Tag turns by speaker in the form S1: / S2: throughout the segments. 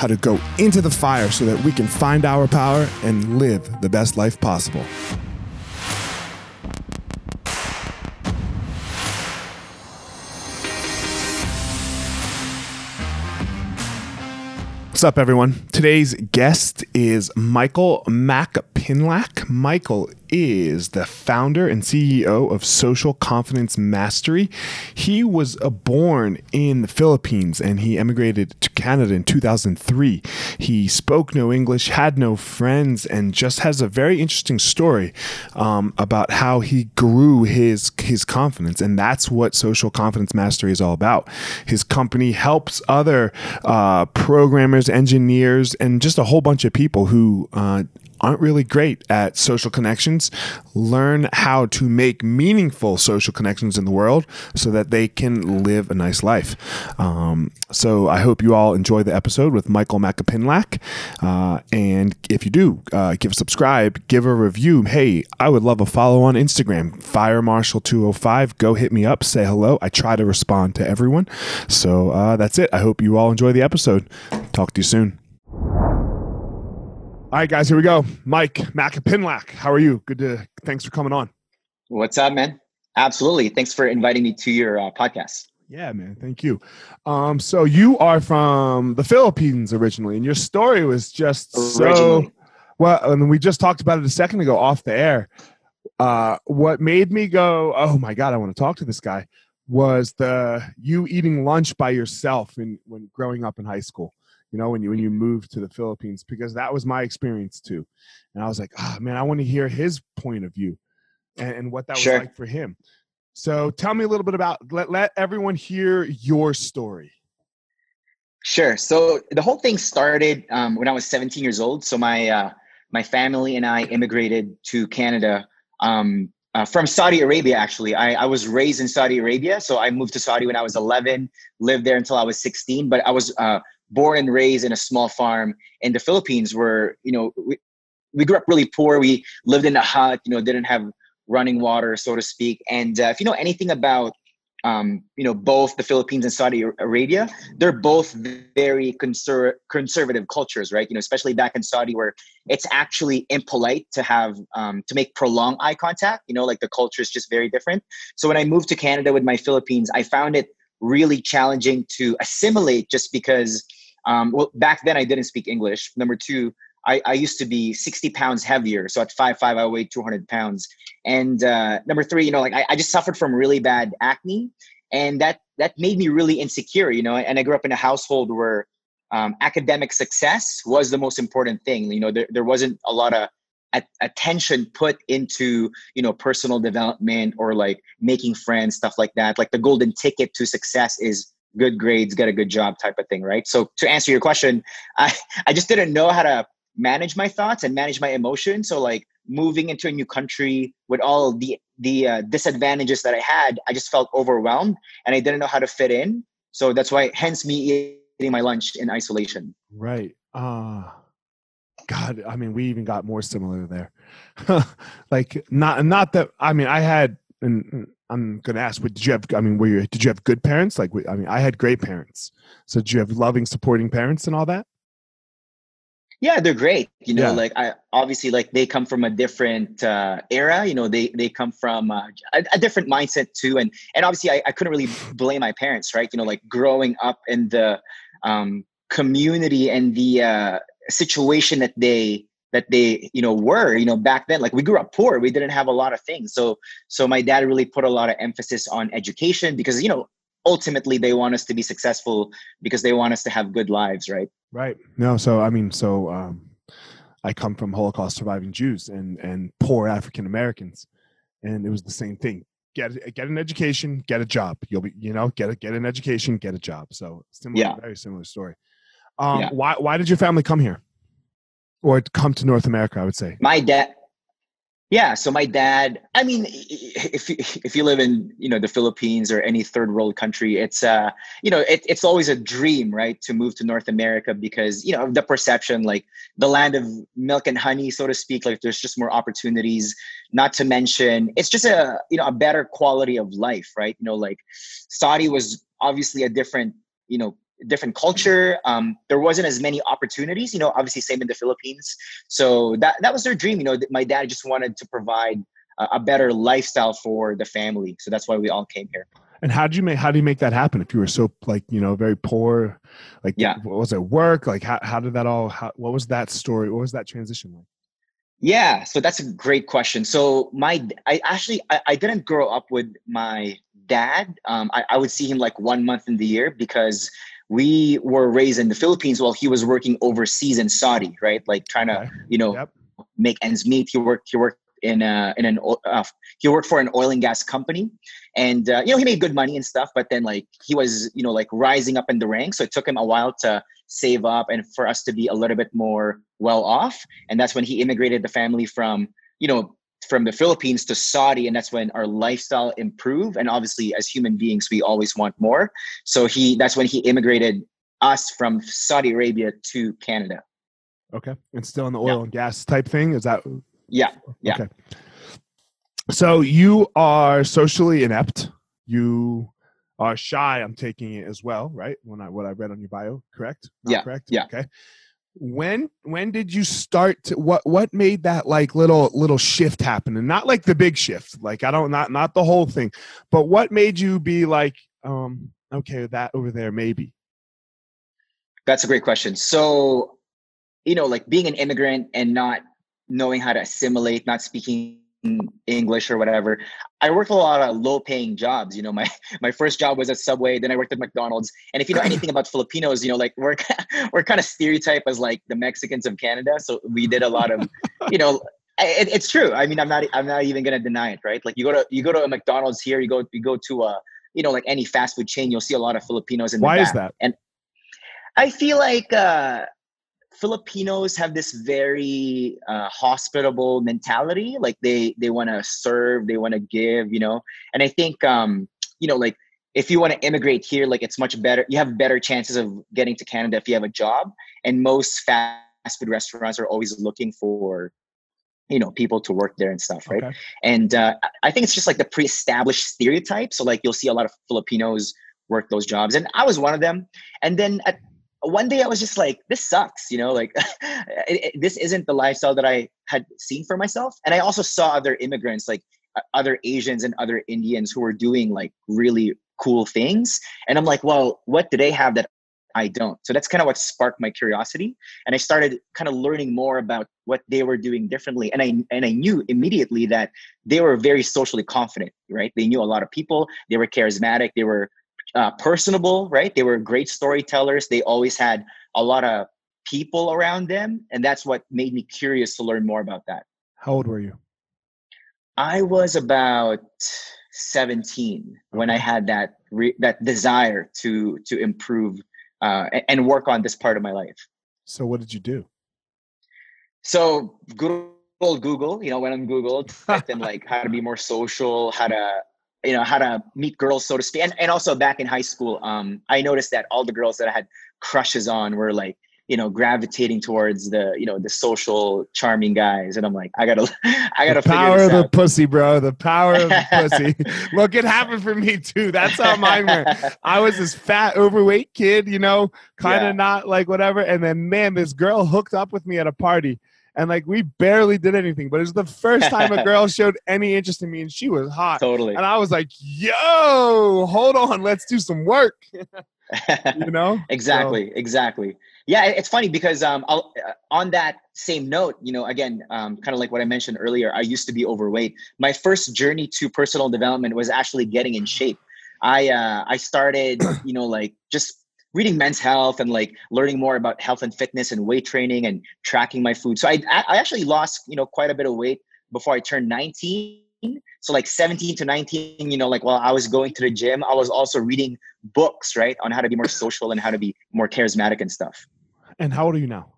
S1: how to go into the fire so that we can find our power and live the best life possible. What's up, everyone? Today's guest is Michael Macapinlac. Michael is the founder and CEO of Social Confidence Mastery. He was uh, born in the Philippines and he emigrated to Canada in 2003. He spoke no English, had no friends, and just has a very interesting story um, about how he grew his his confidence, and that's what Social Confidence Mastery is all about. His company helps other uh, programmers, engineers, and just a whole bunch of people who uh, aren't really great at social connections learn how to make meaningful social connections in the world so that they can live a nice life. Um, so I hope you all enjoy the episode with Michael Macapinlac. Uh, and if you do, uh, give a subscribe, give a review. Hey, I would love a follow on Instagram, Fire Marshal 205. Go hit me up, say hello. I try to respond to everyone. So uh, that's it. I hope you all enjoy the episode. Talk to you soon. All right, guys, here we go. Myke Macapinlac, how are you? Good to thanks for coming on.
S2: What's up, man? Absolutely. Thanks for inviting me to your uh, podcast.
S1: Yeah, man. Thank you. Um, so you are from the Philippines originally, and your story was just originally. so well. And we just talked about it a second ago off the air. Uh, what made me go, oh my god, I want to talk to this guy, was the you eating lunch by yourself in when growing up in high school you know, when you when you move to the Philippines, because that was my experience too. And I was like, oh man, I want to hear his point of view and, and what that sure. was like for him. So tell me a little bit about let let everyone hear your story.
S2: Sure. So the whole thing started um, when I was 17 years old. So my uh, my family and I immigrated to Canada um, uh, from Saudi Arabia. Actually, I, I was raised in Saudi Arabia, so I moved to Saudi when I was 11. Lived there until I was 16. But I was uh, born and raised in a small farm in the Philippines where, you know, we, we grew up really poor. We lived in a hut, you know, didn't have running water, so to speak. And uh, if you know anything about, um, you know, both the Philippines and Saudi Arabia, they're both very conser- conservative cultures, right? You know, especially back in Saudi where it's actually impolite to have, um, to make prolonged eye contact, you know, like the culture is just very different. So when I moved to Canada with my Philippines, I found it really challenging to assimilate just because Um, well, back then I didn't speak English. Number two, I, I used to be 60 pounds heavier. So at five five, I weighed 200 pounds. And uh, number three, you know, like I, I just suffered from really bad acne, and that that made me really insecure. You know, and I grew up in a household where um, academic success was the most important thing. You know, there, there wasn't a lot of attention put into you know personal development or like making friends stuff like that like the golden ticket to success is good grades get a good job type of thing right so to answer your question i i just didn't know how to manage my thoughts and manage my emotions so like moving into a new country with all the the uh, disadvantages that i had i just felt overwhelmed and i didn't know how to fit in so that's why hence me eating my lunch in isolation
S1: right uh God, I mean, we even got more similar there. like, not not that. I mean, I had, and I'm gonna ask, but did you have? I mean, were you? Did you have good parents? Like, I mean, I had great parents. So, did you have loving, supporting parents and all that?
S2: Yeah, they're great. You know, yeah. like I obviously like they come from a different uh, era. You know, they they come from uh, a, a, different mindset too, and and obviously I, I couldn't really blame my parents, right? You know, like growing up in the um, community and the uh, situation that they that they you know were you know back then. Like we grew up poor. We didn't have a lot of things. So so my dad really put a lot of emphasis on education because you know ultimately they want us to be successful because they want us to have good lives right?
S1: Right. No so i mean so um i come from holocaust surviving jews and and poor african americans. And it was the same thing. Get get an education get a job. You'll be you know get a, get an education get a job. So similar yeah. very similar story. Um, yeah. Why why did your family come here, or come to North America? I would say
S2: my dad. Yeah, so my dad. I mean, if you, if you live in you know the Philippines or any third world country, it's uh you know it, it's always a dream, right, to move to North America because you know the perception, like the land of milk and honey, so to speak. Like there's just more opportunities. Not to mention, it's just a you know a better quality of life, right? You know, like Saudi was obviously a different you know different culture. Um, there wasn't as many opportunities, you know, obviously same in the Philippines. So that, that was their dream. You know, my dad just wanted to provide a, a better lifestyle for the family. So that's why we all came here.
S1: And how did you make, how do you make that happen? If you were so like, you know, very poor, like, yeah, was it work? Like, how, how did that all, how, what was that story? What was that transition like?
S2: Yeah, so that's a great question. So my, I actually, I, I didn't grow up with my dad. Um, I, I would see him like one month in the year because we were raised in the Philippines while he was working overseas in Saudi, right? Like trying to, okay. you know, yep. make ends meet. He worked. He worked in a, in an uh, he worked for an oil and gas company, and uh, you know he made good money and stuff. But then like he was you know like rising up in the ranks, so it took him a while to save up and for us to be a little bit more well off. And that's when he immigrated the family from you know from the Philippines to Saudi, and that's when our lifestyle improved. And obviously, as human beings, we always want more. So he that's when he immigrated us from Saudi Arabia to Canada.
S1: Okay, and still in the oil yeah. and gas type thing. Is that?
S2: Yeah. Yeah. Okay.
S1: So you are socially inept. You are shy. I'm taking it as well, right? When I what I read on your bio, correct?
S2: Not yeah.
S1: Correct.
S2: Yeah.
S1: Okay when when did you start to what what made that like little little shift happen? And not like the big shift like i don't not not the whole thing but what made you be like um okay that over there maybe?
S2: That's a great question. So you know like being an immigrant and not knowing how to assimilate not speaking English or whatever. I worked a lot of low paying jobs. You know, my my first job was at Subway, then I worked at McDonald's. And if you know anything about Filipinos, you know, like we're we're kind of stereotyped as like the Mexicans of Canada. So we did a lot of, you know, it, it's true. I mean, I'm not I'm not even gonna deny it, right? Like you go to you go to a McDonald's here, you go you go to a you know like any fast food chain, you'll see a lot of Filipinos in.
S1: Why is that?
S2: And I feel like uh, Filipinos have this very uh, hospitable mentality. Like they they want to serve, they want to give, you know. And I think um, you know, like if you want to immigrate here, like it's much better. You have better chances of getting to Canada if you have a job. And most fast food restaurants are always looking for you know people to work there and stuff right okay. and uh, i think it's just like the pre-established stereotype so like you'll see a lot of filipinos work those jobs and i was one of them and then at one day I was just like, this sucks, you know, like it, it, this isn't the lifestyle that I had seen for myself. And I also saw other immigrants, like uh, other Asians and other Indians who were doing like really cool things. And I'm like, well, what do they have that I don't. So that's kind of what sparked my curiosity. And I started kind of learning more about what they were doing differently. And I and I knew immediately that they were very socially confident, right? They knew a lot of people, they were charismatic, they were uh, personable, right? They were great storytellers. They always had a lot of people around them. And that's what made me curious to learn more about that.
S1: How old were you?
S2: I was about 17 when I had that re- that desire to to improve uh, and work on this part of my life.
S1: So what did you do?
S2: So good old Google, you know, went on Google, typed in like how to be more social, how to you know how to meet girls so to speak. And, and also back in high school um i noticed that all the girls that i had crushes on were like you know gravitating towards the you know the social charming guys. And i'm like i gotta i gotta
S1: the power of the pussy bro. The power of the pussy. Look it happened for me too. That's how mine went i was this fat overweight kid you know kind of yeah. not like whatever. And then man this girl hooked up with me at a party and like we barely did anything but it was the first time a girl showed any interest in me and she was hot.
S2: Totally.
S1: And i was like yo hold on let's do some work. You know?
S2: Exactly so. exactly. Yeah it's funny because um I'll, uh, on that same note you know again um, kind of like what i mentioned earlier i used to be overweight. My first journey to personal development was actually getting in shape. I uh i started you know like just reading men's health and like learning more about health and fitness and weight training and tracking my food. So i i actually lost you know quite a bit of weight before i turned 19 so like 17 to 19 you know like while i was going to the gym i was also reading books right on how to be more social and how to be more charismatic and stuff.
S1: And how old are you now?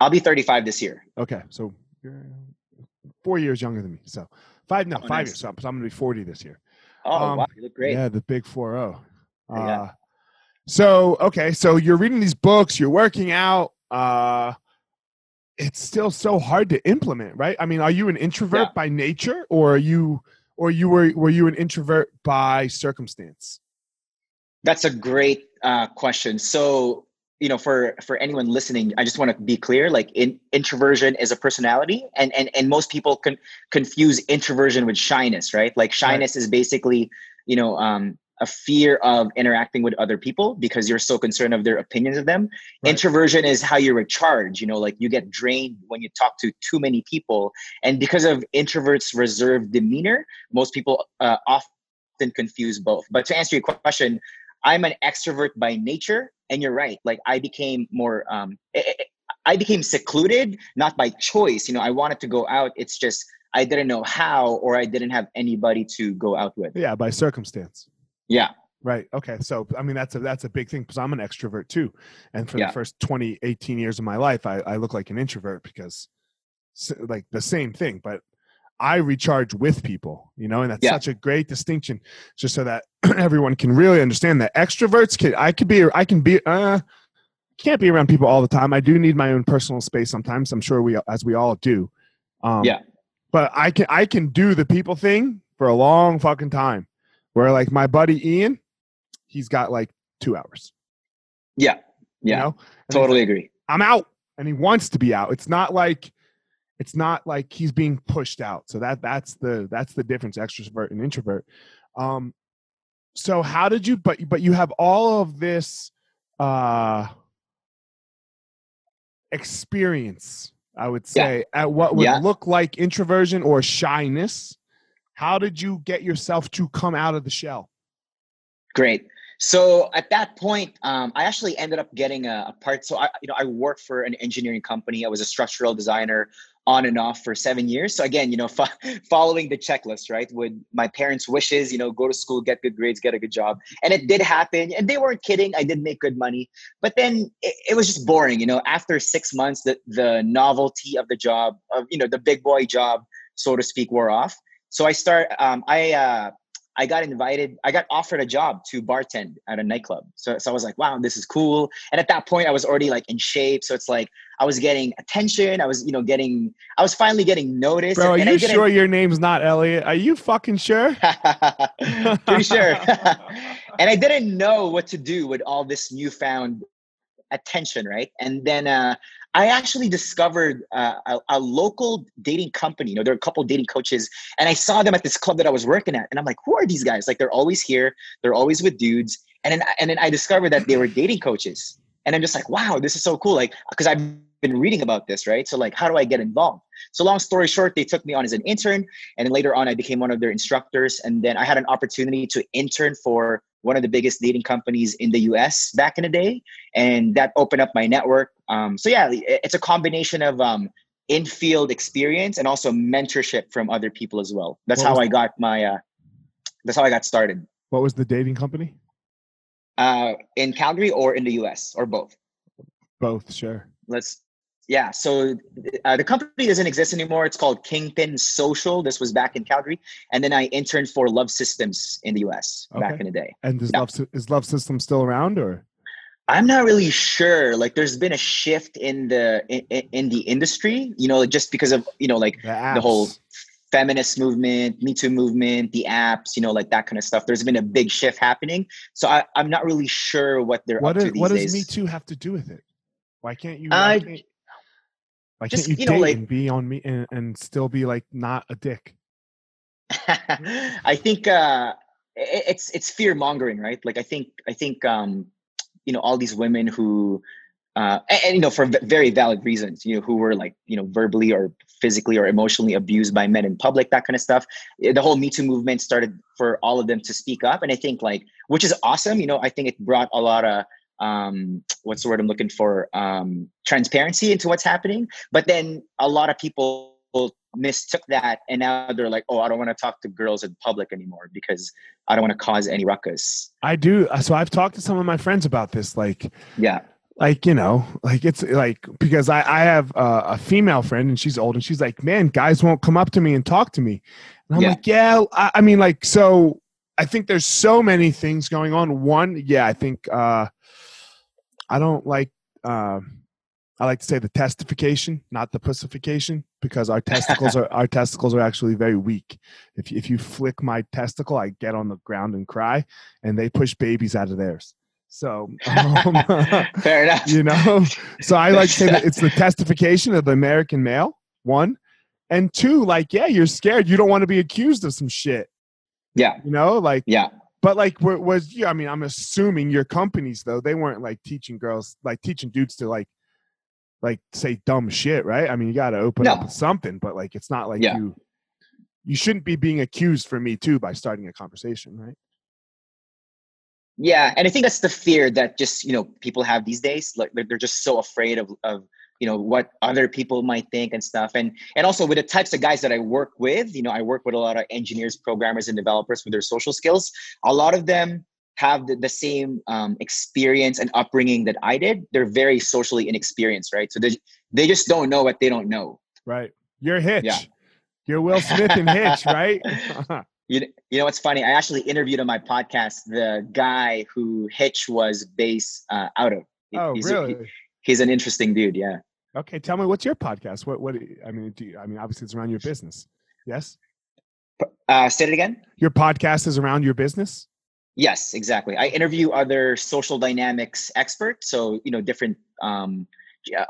S2: I'll be 35 this year.
S1: Okay so you're four years younger than me so five no oh, five nice. years so i'm gonna be 40 this year.
S2: Oh um, wow you look great.
S1: yeah the big 4-0 uh, yeah. So okay so you're reading these books you're working out uh it's still so hard to implement, right? I mean, are you an introvert yeah. by nature or are you or you were were you an introvert by circumstance?
S2: That's a great uh, question. So, you know, for for anyone listening, I just want to be clear. Like, in, introversion is a personality, and and and most people can confuse introversion with shyness, right? Like, shyness right. is basically, you know, um, a fear of interacting with other people because you're so concerned of their opinions of them. Right. Introversion is how you recharge, you know, like you get drained when you talk to too many people. And because of introverts' reserved demeanor, most people uh, often confuse both. But to answer your question, I'm an extrovert by nature. And you're right. Like I became more, um, I became secluded, not by choice. You know, I wanted to go out. It's just, I didn't know how, or I didn't have anybody to go out with.
S1: Yeah, by circumstance.
S2: Yeah.
S1: Right. Okay. So, I mean, that's a that's a big thing because I'm an extrovert too, and for yeah. the first 20, 18 years of my life, I, I look like an introvert because, like, the same thing. But I recharge with people, you know, and that's yeah. such a great distinction, just so that everyone can really understand that extroverts can. I could be. I can be. Uh, can't be around people all the time. I do need my own personal space sometimes. I'm sure we, as we all do.
S2: Um, yeah.
S1: But I can I can do the people thing for a long fucking time where like my buddy Ian, he's got like two hours.
S2: Yeah. Yeah. You know? Totally like, agree.
S1: I'm out. And he wants to be out. It's not like it's not like he's being pushed out. So that that's the that's the difference, extrovert and introvert. Um so how did you but but you have all of this uh experience, I would say, yeah. at what would yeah. look like introversion or shyness how did you get yourself to come out of the shell?
S2: Great. So at that point, um, I actually ended up getting a, a, part. So I, you know, I worked for an engineering company. I was a structural designer on and off for seven years. So again, you know, fo- following the checklist, right? With my parents' wishes, you know, go to school, get good grades, get a good job, and it did happen. And they weren't kidding. I did make good money, but then it, it was just boring. You know, after six months, the the novelty of the job, of you know, the big boy job, so to speak, wore off. So I start. Um, I uh, I got invited. I got offered a job to bartend at a nightclub. So so I was like, wow, this is cool. And at that point, I was already like in shape. So it's like I was getting attention. I was you know getting. I was finally getting noticed.
S1: Bro, and, are you sure your name's not Elliot? Are you fucking sure?
S2: Pretty sure. and I didn't know what to do with all this newfound attention, right? And then uh, I actually discovered uh, a, a, local dating company. You know, there are a couple dating coaches, and I saw them at this club that I was working at, and I'm like, who are these guys? Like, they're always here. They're always with dudes, and then and then I discovered that they were dating coaches, and I'm just like, wow, this is so cool. Like, because I've been reading about this, right? So like, how do I get involved? So long story short, they took me on as an intern, and then later on, I became one of their instructors, and then I had an opportunity to intern for one of the biggest dating companies in the US back in the day. And that opened up my network. Um, so, yeah, it's a combination of um, in field experience and also mentorship from other people as well. That's what how I got my, uh, that's how I got started.
S1: What was the dating company?
S2: Uh, in Calgary or in the US or both?
S1: Both, sure.
S2: Let's yeah so uh, the company doesn't exist anymore it's called kingpin social this was back in calgary and then i interned for love systems in the us okay. back in the day
S1: and is, yeah. love, is love system still around or
S2: i'm not really sure like there's been a shift in the in, in the industry you know just because of you know like the, the whole feminist movement me too movement the apps you know like that kind of stuff there's been a big shift happening so I, i'm not really sure what they're
S1: what,
S2: is,
S1: what
S2: does
S1: me too have to do with it why can't you? Why can't, why just, can't you, you know, date like, and be on me and, and still be like not a dick?
S2: I think uh, it's it's fear mongering, right? Like I think I think um, you know all these women who uh, and, and, you know for very valid reasons, you know who were like you know verbally or physically or emotionally abused by men in public, that kind of stuff. Eh, the whole Me Too movement started for all of them to speak up, and I think like which is awesome. You know, I think it brought a lot of um, what's the word I'm looking for? Um, transparency into what's happening. But then a lot of people mistook that and now they're like, oh, I don't want to talk to girls in public anymore because I don't want to cause any ruckus.
S1: I do. So I've talked to some of my friends about this. Like,
S2: yeah.
S1: Like you know, like it's like because I I have a, a female friend and she's old and she's like, man, guys won't come up to me and talk to me, and I'm yeah. like, yeah, I, I mean, like, so I think there's so many things going on. One, yeah, I think uh, I don't like. Uh, I like to say the testification, not the pussification, because our testicles are our testicles are actually very weak. If if you flick my testicle, I get on the ground and cry, and they push babies out of theirs. So
S2: um, fair enough.
S1: You know, so I like to say that it's the testification of the American male. One, and two, like yeah, you're scared. You don't want to be accused of some shit.
S2: Yeah.
S1: You know, like
S2: yeah.
S1: But like, was yeah? I mean, I'm assuming your companies though they weren't like teaching girls, like teaching dudes to like, like say dumb shit, right? I mean, you got to open no. up something, but like, it's not like yeah. you, you shouldn't be being accused for me too by starting a conversation, right?
S2: Yeah, and I think that's the fear that just you know people have these days. Like they're just so afraid of of you know what other people might think and stuff and and also with the types of guys that i work with you know i work with a lot of engineers programmers and developers with their social skills a lot of them have the, the same um, experience and upbringing that i did they're very socially inexperienced right so they, they just don't know what they don't know
S1: right you're hitch yeah. you're will smith and hitch right
S2: you, you know what's funny i actually interviewed on my podcast the guy who hitch was based uh, out of
S1: oh,
S2: he's,
S1: really?
S2: He, he's an interesting dude. Yeah.
S1: Okay, tell me what's your podcast? What what I mean, do you, I mean obviously it's around your business. Yes.
S2: Uh, say it again.
S1: Your podcast is around your business.
S2: Yes, exactly. I interview other social dynamics experts, so you know different um,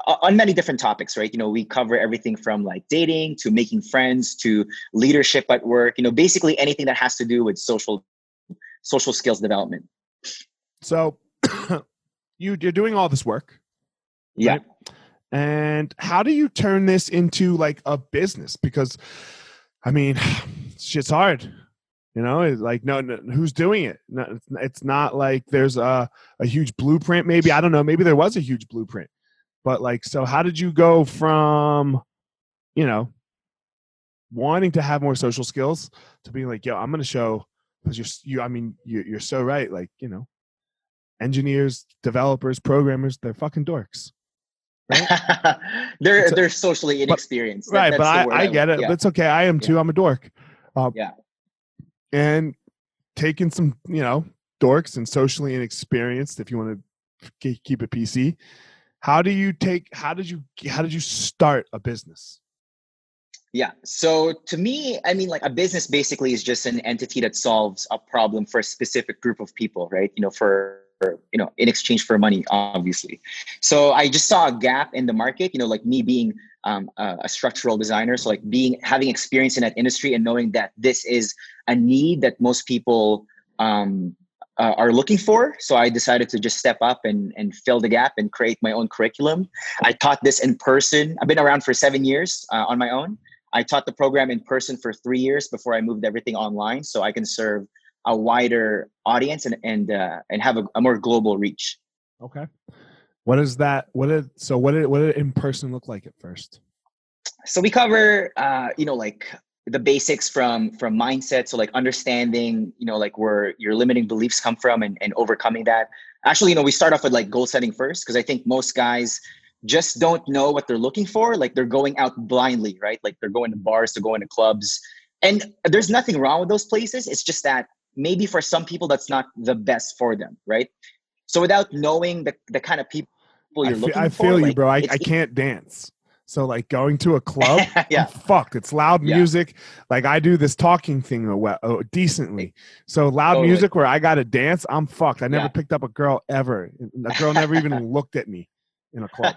S2: on many different topics, right? You know, we cover everything from like dating to making friends to leadership at work. You know, basically anything that has to do with social social skills development.
S1: So, you you're doing all this work
S2: yeah. Right?
S1: And how do you turn this into like a business? Because, I mean, shit's hard. You know, it's like no, no who's doing it? No, it's not like there's a a huge blueprint. Maybe I don't know. Maybe there was a huge blueprint, but like, so how did you go from, you know, wanting to have more social skills to being like, yo, I'm going to show because you're you. I mean, you're, you're so right. Like, you know, engineers, developers, programmers, they're fucking dorks.
S2: Right? they're they're socially inexperienced.
S1: But, right, but I, I, get it. Yeah. That's okay. I am too. Yeah. I'm a dork.
S2: Um, yeah.
S1: And taking some, you know, dorks and socially inexperienced, if you want to keep it PC. How do you take? How did you? How did you start a business?
S2: Yeah. So to me, I mean, like a business basically is just an entity that solves a problem for a specific group of people, right? You know, for you know in exchange for money obviously. So i just saw a gap in the market you know like me being um, a, a, structural designer. So like being having experience in that industry and knowing that this is a need that most people um, uh, are looking for. So i decided to just step up and, and fill the gap and create my own curriculum. I taught this in person. I've been around for seven years uh, on my own. I taught the program in person for three years before i moved everything online so i can serve a wider audience and and uh, and have a, a, more global reach.
S1: Okay. What is that? What did so what did what did in person look like at first?
S2: So we cover uh, you know like the basics from from mindset so like understanding you know like where your limiting beliefs come from and, and overcoming that actually you know we start off with like goal setting first because i think most guys just don't know what they're looking for like they're going out blindly right like they're going to bars they're going to clubs and there's nothing wrong with those places it's just that maybe for some people that's not the best for them, right? So without knowing the, the kind of people you're
S1: I feel,
S2: looking
S1: I
S2: for,
S1: feel
S2: like,
S1: you, bro. I, I can't dance. So like going to a club,
S2: yeah,
S1: fucked. It's loud
S2: yeah.
S1: music. Like I do this talking thing oh, oh, decently. So loud totally. music where I got to dance, I'm fucked. I never yeah. picked up a girl ever. A girl never even looked at me in a club.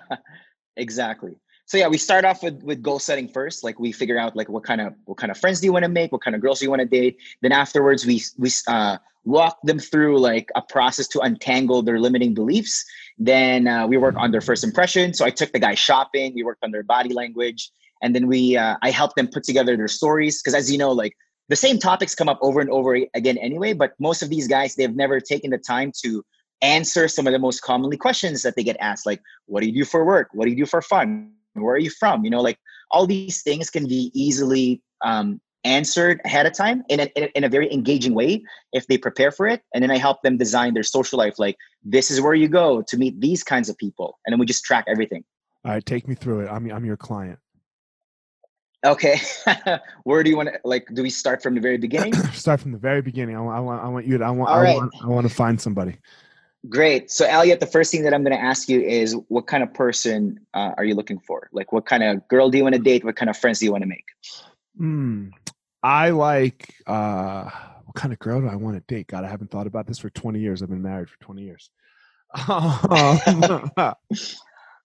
S2: exactly so yeah, we start off with with goal setting first. Like we figure out like what kind of what kind of friends do you want to make, what kind of girls do you want to date. Then afterwards, we we uh, walk them through like a process to untangle their limiting beliefs. Then uh, we work on their first impression. So I took the guy shopping. We worked on their body language, and then we uh, I helped them put together their stories because as you know, like the same topics come up over and over again anyway. But most of these guys they've never taken the time to answer some of the most commonly questions that they get asked, like what do you do for work, what do you do for fun where are you from? You know like all these things can be easily um, answered ahead of time in a, in a very engaging way if they prepare for it. And then i help them design their social life like this is where you go to meet these kinds of people. And then we just track everything.
S1: All right take me through it. I'm, I'm your client.
S2: Okay. Where do you want to like do we start from the very beginning?
S1: Start from the very beginning. I want i want, I want you to i want I, want I want to find somebody
S2: Great. So, Elliot, the first thing that I'm going to ask you is what kind of person uh, are you looking for? Like, what kind of girl do you want to date? What kind of friends do you want to make?
S1: Hmm. I like, uh, what kind of girl do I want to date? God, I haven't thought about this for 20 years. I've been married for 20 years.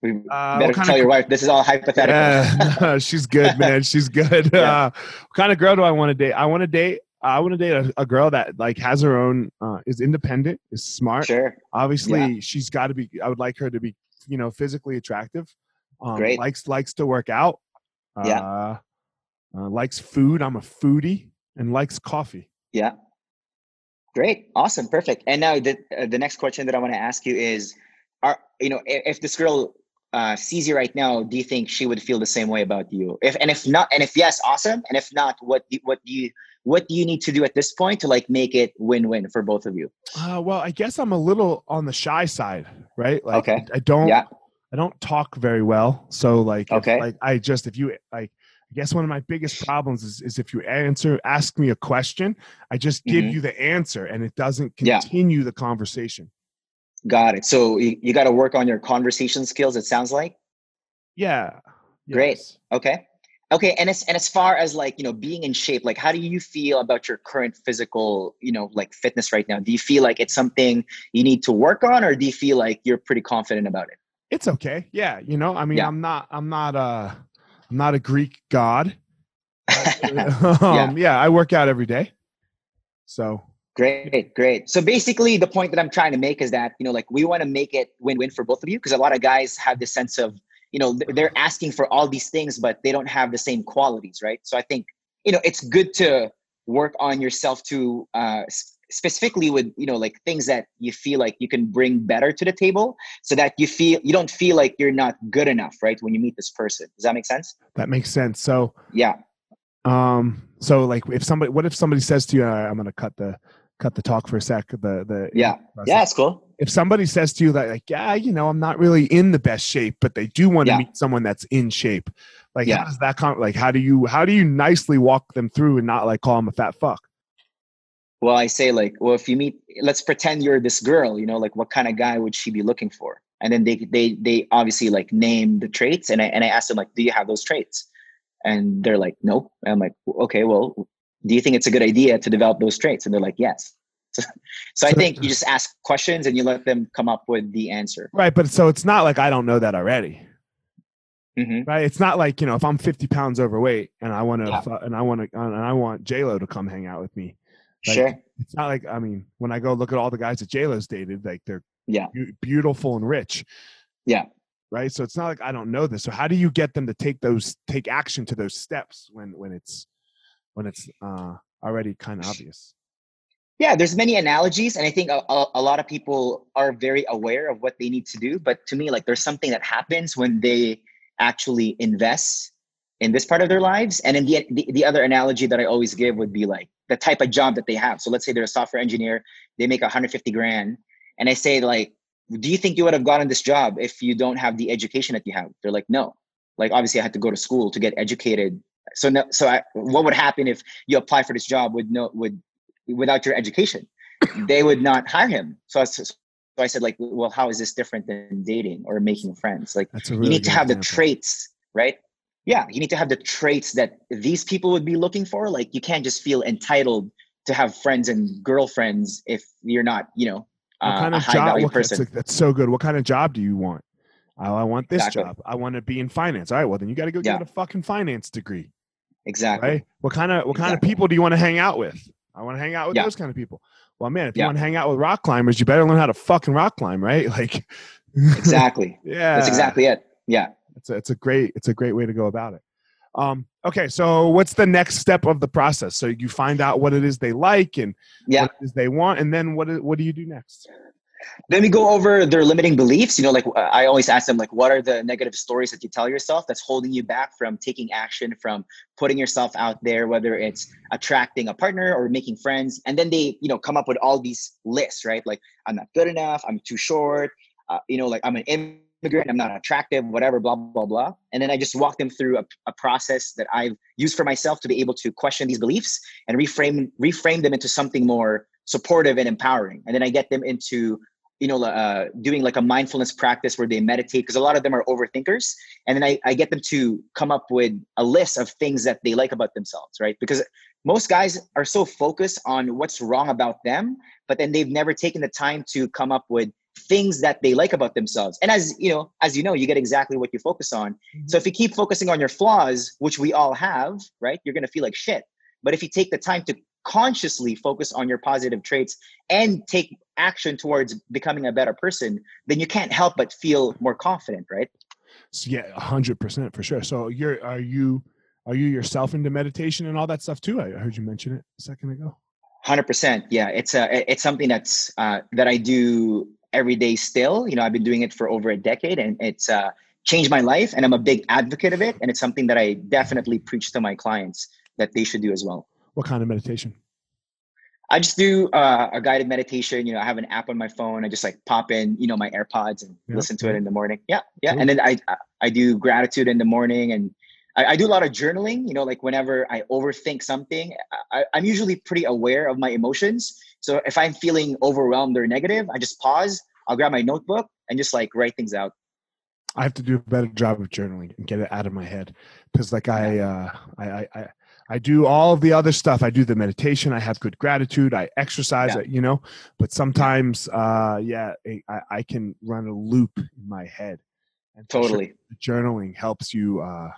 S2: we uh, better tell of, your wife this is all hypothetical.
S1: Yeah, she's good, man. She's good. Yeah. Uh, what kind of girl do I want to date? I want to date I want to date a, a, girl that like has her own, uh, is independent, is smart.
S2: Sure.
S1: Obviously, yeah. she's got to be. I would like her to be, you know, physically attractive. Um,
S2: Great.
S1: Likes likes to work out.
S2: Yeah.
S1: Uh, uh, likes food. I'm a foodie and likes coffee.
S2: Yeah. Great. Awesome. Perfect. And now the uh, the next question that I want to ask you is, are you know if, if this girl uh, sees you right now, do you think she would feel the same way about you? If and if not, and if yes, awesome. And if not, what do, what do you what do you need to do at this point to like make it win-win for both of you?
S1: Uh, well i guess i'm a little on the shy side right?
S2: Like okay.
S1: I don't yeah. i don't talk very well. So like
S2: okay.
S1: if, like i just if you like i guess one of my biggest problems is, is if you answer ask me a question i just give mm-hmm. you the answer and it doesn't continue yeah. the conversation.
S2: Got it. So you, you got to work on your conversation skills it sounds like?
S1: Yeah.
S2: Yes. great okay Okay, and as and as far as like you know being in shape, like how do you feel about your current physical you know like fitness right now? Do you feel like it's something you need to work on, or do you feel like you're pretty confident about it?
S1: It's okay. Yeah, you know, I mean, yeah. I'm not, I'm not a, I'm not a Greek god. um, yeah. yeah, I work out every day. So
S2: Great, great. So basically, the point that I'm trying to make is that you know, like we want to make it win-win for both of you because a lot of guys have this sense of you know they're asking for all these things but they don't have the same qualities right so i think you know it's good to work on yourself to uh, specifically with you know like things that you feel like you can bring better to the table so that you feel you don't feel like you're not good enough right when you meet this person does that make sense
S1: that makes sense so
S2: yeah
S1: um so like if somebody what if somebody says to you i'm gonna cut the cut the talk for a sec. The the
S2: yeah process. yeah, it's cool.
S1: If somebody says to you that like yeah, you know, I'm not really in the best shape, but they do want to yeah. meet someone that's in shape. Like yeah. how does that come? Like how do you how do you nicely walk them through and not like call them a fat fuck?
S2: Well, I say like, well, if you meet, let's pretend you're this girl. You know, like what kind of guy would she be looking for? And then they they they obviously like name the traits, and I and I ask them like, do you have those traits? And they're like, nope. And I'm like, okay, well, do you think it's a good idea to develop those traits? And they're like, yes. so I think you just ask questions and you let them come up with the answer.
S1: Right, but so it's not like I don't know that already.
S2: Mm-hmm.
S1: Right, it's not like you know if I'm 50 pounds overweight and I want to
S2: Yeah.
S1: and I want to and I want J Lo to come hang out with me. Like,
S2: Sure.
S1: It's not like I mean when I go look at all the guys that J Lo's dated, like they're
S2: Yeah.
S1: beau- beautiful and rich.
S2: Yeah.
S1: Right. So it's not like I don't know this. So how do you get them to take those take action to those steps when when it's when it's uh already kind of obvious?
S2: Yeah, there's many analogies, and I think a, a, a lot of people are very aware of what they need to do. But to me, like there's something that happens when they actually invest in this part of their lives. And then the, the the other analogy that I always give would be like the type of job that they have. So let's say they're a software engineer, they make 150 grand, and I say like, do you think you would have gotten this job if you don't have the education that you have? They're like, no. Like obviously, I had to go to school to get educated. So no, so I, what would happen if you apply for this job with no with without your education? they would not hire him. So I, so I said like, well, how is this different than dating or making friends? Like
S1: really
S2: you need to have the traits, right? Yeah, you need to have the traits that these people would be looking for. Like you can't just feel entitled to have friends and girlfriends if you're not, you know,
S1: What
S2: uh,
S1: kind of job? What, that's,
S2: person.
S1: that's so good. What kind of job do you want? Oh, I want this
S2: Exactly.
S1: job. I want to be in finance. All right. Well, then you got to go
S2: Yeah.
S1: get a fucking finance degree,
S2: exactly.
S1: right? What kind of what kind of people do you want to hang out with? I want to hang out with
S2: Yeah.
S1: those kind of people. Well, man, if you
S2: Yeah.
S1: want to hang out with rock climbers, you better learn how to fucking rock climb, right? Like,
S2: Exactly.
S1: yeah,
S2: That's exactly it. Yeah.
S1: It's a, it's a great it's a great way to go about it. Um, okay, so what's the next step of the process? So you find out what it is they like and
S2: Yeah.
S1: what it is they want, and then what what do you do next?
S2: Then we go over their limiting beliefs. You know, like I always ask them, like, what are the negative stories that you tell yourself that's holding you back from taking action, from putting yourself out there, whether it's attracting a partner or making friends. And then they, you know, come up with all these lists, right? Like, I'm not good enough, I'm too short, uh, you know, like I'm an immigrant, I'm not attractive, whatever, blah, blah, blah. And then I just walk them through a, a process that I've used for myself to be able to question these beliefs and reframe reframe them into something more supportive and empowering. And then I get them into you know, uh, doing like a mindfulness practice where they meditate because a lot of them are overthinkers. And then I, I get them to come up with a list of things that they like about themselves, right? Because most guys are so focused on what's wrong about them, but then they've never taken the time to come up with things that they like about themselves. And as you know, as you know, you get exactly what you focus on. So if you keep focusing on your flaws, which we all have, right, you're gonna feel like shit. But if you take the time to consciously focus on your positive traits and take action towards becoming a better person, then you can't help but feel more confident, right?
S1: So yeah, a hundred percent for sure. So you're are you are you yourself into meditation and all that stuff too? I heard you mention it a second ago.
S2: Hundred percent. Yeah, it's a it's something that's uh, that I do every day still. You know, I've been doing it for over a decade, and it's uh, changed my life. And I'm a big advocate of it. And it's something that I definitely preach to my clients that they should do as well.
S1: What kind of meditation?
S2: I just do uh, a guided meditation. You know, I have an app on my phone. I just like pop in, you know, my AirPods and
S1: Yeah,
S2: listen to it in the morning. Yeah, yeah.
S1: Cool.
S2: And then I I- do gratitude in the morning, and I, I do a lot of journaling. You know, like whenever I overthink something, I, I'm usually pretty aware of my emotions. So if I'm feeling overwhelmed or negative, I just pause. I'll grab my notebook and just like write things out.
S1: I have to do a better job of journaling and get it out of my head because, like, I, uh, I, I, I, I do all of the other stuff. I do the meditation. I have good gratitude. I exercise.
S2: Yeah.
S1: You know, but sometimes, uh, yeah, I, I can run a loop in my head. And for sure,
S2: Totally.
S1: journaling helps you. Uh,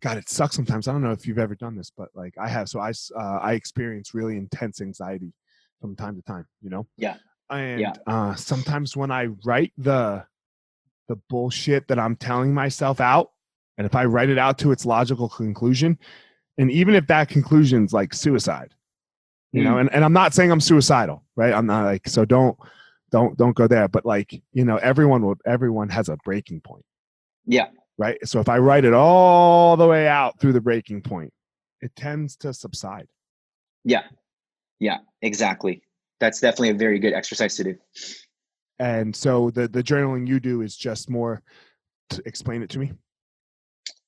S1: God, it sucks sometimes. I don't know if you've ever done this, but like I have. So I uh, I experience really intense anxiety from time to time. You know.
S2: Yeah.
S1: And
S2: Yeah.
S1: uh, sometimes when I write the the bullshit that I'm telling myself out, and if I write it out to its logical conclusion, and even if that conclusion's like suicide, you know,
S2: Mm.
S1: and, and I'm not saying I'm suicidal, right? I'm not like so don't don't don't go there. But like, you know, everyone will everyone has a breaking point,
S2: Yeah.
S1: right? So if I write it all the way out through the breaking point, it tends to subside.
S2: Yeah. Yeah. Exactly. That's definitely a very good exercise to do.
S1: And so the the journaling you do is just more to explain it to me.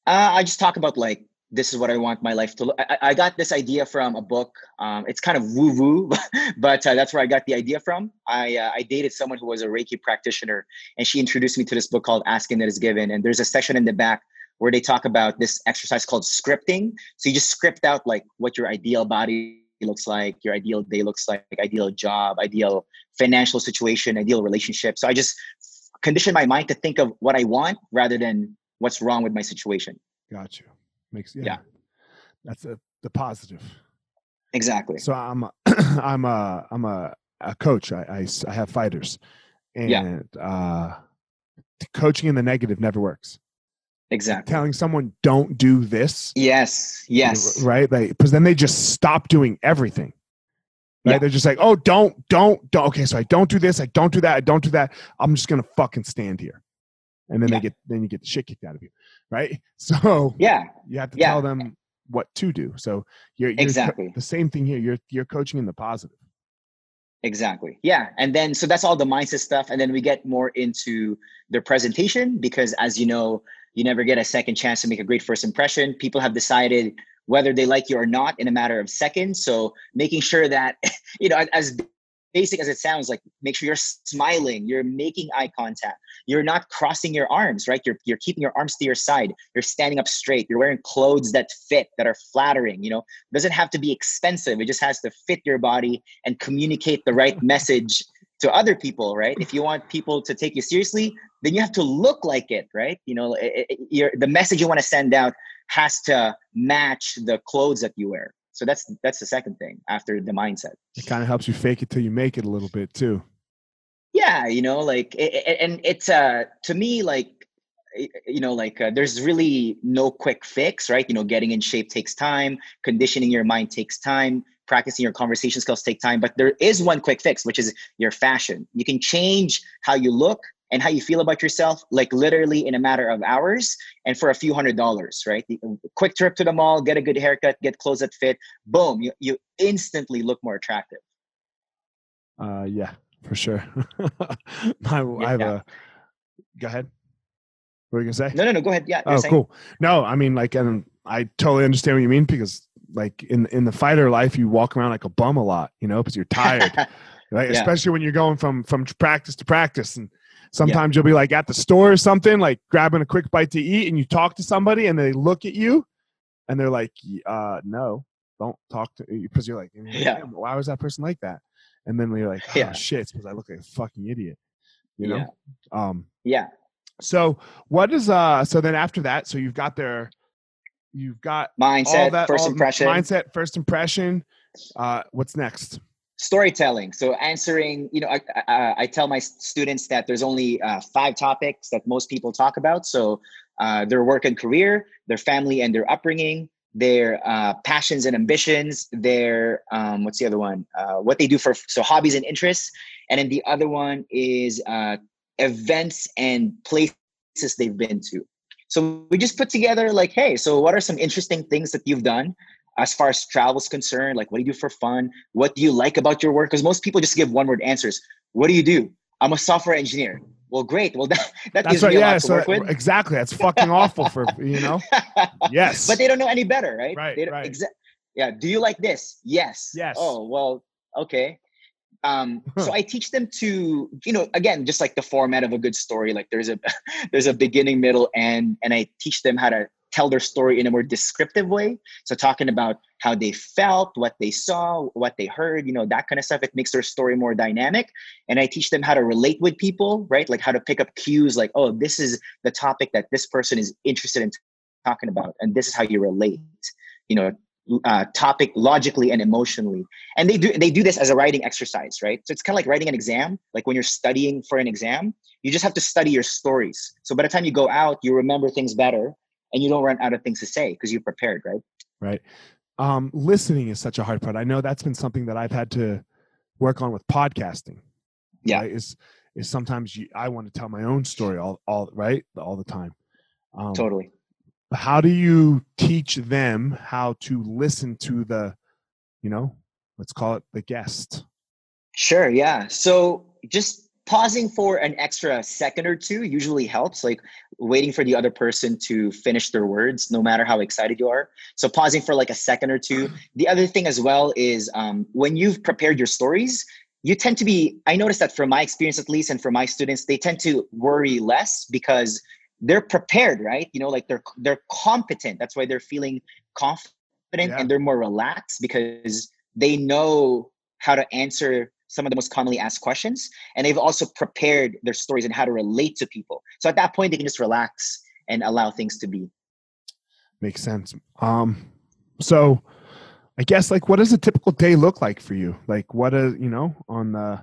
S2: Uh, I just talk about like this is what I want my life to look. I, I got this idea from a book. Um, it's kind of woo woo, but uh, that's where I got the idea from. I uh, I dated someone who was a Reiki practitioner, and she introduced me to this book called Ask and It Is Given. And there's a section in the back where they talk about this exercise called scripting. So you just script out like what your ideal body looks like, your ideal day looks like, ideal job, ideal financial situation, ideal relationship. So I just condition my mind to think of what I want rather than what's wrong with my situation.
S1: Got you. Makes yeah.
S2: Yeah.
S1: That's a, the positive.
S2: Exactly.
S1: So I'm a, I'm a I'm a, a coach. I have fighters, and
S2: Yeah.
S1: uh, coaching in the negative never works.
S2: Exactly.
S1: Telling someone don't do this,
S2: Yes. Yes.
S1: right? Like because then they just stop doing everything. Right?
S2: Yeah.
S1: They're just like, oh, don't, don't, don't. Okay, so I don't do this, I don't do that, I don't do that. I'm just gonna fucking stand here, and then
S2: Yeah.
S1: they get then you get the shit kicked out of you, right? So
S2: Yeah.
S1: you have to
S2: Yeah.
S1: tell them what to do. So you're, you're co-
S2: Exactly.
S1: the same thing here. You're you're coaching in the positive.
S2: Exactly. Yeah. And then, so that's all the mindset stuff. And then we get more into their presentation because, as you know, you never get a second chance to make a great first impression. People have decided whether they like you or not in a matter of seconds. So making sure that, you know, as basic as it sounds, like make sure you're smiling, you're making eye contact, you're not crossing your arms, right? You're, you're keeping your arms to your side, you're standing up straight, you're wearing clothes that fit, that are flattering, you know, doesn't have to be expensive. It just has to fit your body and communicate the right message to other people, right? If you want people to take you seriously, then you have to look like it, right? You know, it, it, the message you want to send out has to match the clothes that you wear. So that's that's the second thing after the mindset.
S1: It kind of helps you fake it till you make it a little bit too.
S2: Yeah, you know, like it, it- and it's uh to me like you know like uh, there's really no quick fix right you know getting in shape takes time conditioning your mind takes time practicing your conversation skills take time but there is one quick fix which is your fashion you can change how you look and how you feel about yourself like literally in a matter of hours and for a few hundred dollars right The- quick trip to the mall get a good haircut get clothes that fit boom you, you instantly look more attractive
S1: Uh, yeah, for sure. I, I have
S2: Yeah.
S1: a. Go ahead. What were you gonna say?
S2: no no no go ahead yeah
S1: oh, cool. No, I mean, like, and I totally understand what you mean because, like, in in the fighter life, you walk around like a bum a lot, you know, because you're tired, right?
S2: Yeah.
S1: Especially when you're going from from practice to practice, and sometimes you'll be like at the store or something, like grabbing a quick bite to eat, and you talk to somebody, and they look at you, and they're like, "Uh, no, don't talk to," you because you're like,
S2: Yeah.
S1: "Why was that person like that?" And then you're like, "Oh
S2: Yeah.
S1: shit," it's because I look like a fucking idiot, you know.
S2: Yeah.
S1: Um,
S2: yeah
S1: so what is uh so then after that, so you've got their you've got
S2: mindset
S1: that
S2: first impression
S1: mindset, first impression. Uh what's next?
S2: Storytelling. So answering you know I, I, I tell my students that there's only uh, five topics that most people talk about. So uh, their work and career their family and their upbringing their uh, passions and ambitions their um, what's the other one? Uh, what they do for so hobbies and interests. And then the other one is uh, events and places they've been to. So we just put together like hey so what are some interesting things that you've done as far as travel is concerned like what do you do for fun what do you like about your work because most people just give one word answers what do you do i'm a software engineer well great well that, that
S1: That's
S2: gives
S1: right.
S2: me a
S1: Yeah,
S2: lot to
S1: so
S2: work with
S1: exactly. That's fucking awful for you know. Yes.
S2: but they don't know any better right
S1: Right,
S2: they don't,
S1: right.
S2: exa- yeah do you like this yes
S1: Yes.
S2: oh well okay um so i teach them to you know again just like the format of a good story like there's a there's a beginning middle end and i teach them how to tell their story in a more descriptive way. So talking about how they felt what they saw what they heard you know that kind of stuff it makes their story more dynamic. And i teach them how to relate with people right? Like how to pick up cues like oh this is the topic that this person is interested in talking about and this is how you relate you know uh, topic logically and emotionally. And they do they do this as a writing exercise right? So it's kind of like writing an exam. Like when you're studying for an exam you just have to study your stories. So by the time you go out you remember things better and you don't run out of things to say because you're prepared right
S1: right. Um listening is such a hard part. I know that's been something that I've had to work on with podcasting.
S2: Yeah.
S1: right? Is is sometimes you, I want to tell my own story all all right all the time. Um,
S2: totally
S1: how do you teach them how to listen to the you know let's call it the guest
S2: Sure, yeah. So just pausing for an extra second or two usually helps, like waiting for the other person to finish their words, no matter how excited you are. So pausing for like a second or two. The other thing as well is um, when you've prepared your stories, you tend to be, I noticed that from my experience at least, and for my students, they tend to worry less because they're prepared, right? You know, like they're they're competent. That's why they're feeling confident
S1: Yeah.
S2: and they're more relaxed because they know how to answer some of the most commonly asked questions and they've also prepared their stories and how to relate to people. So at that point they can just relax and allow things to be.
S1: Makes sense. Um so i guess like what does a typical day look like for you? Like what is you know on the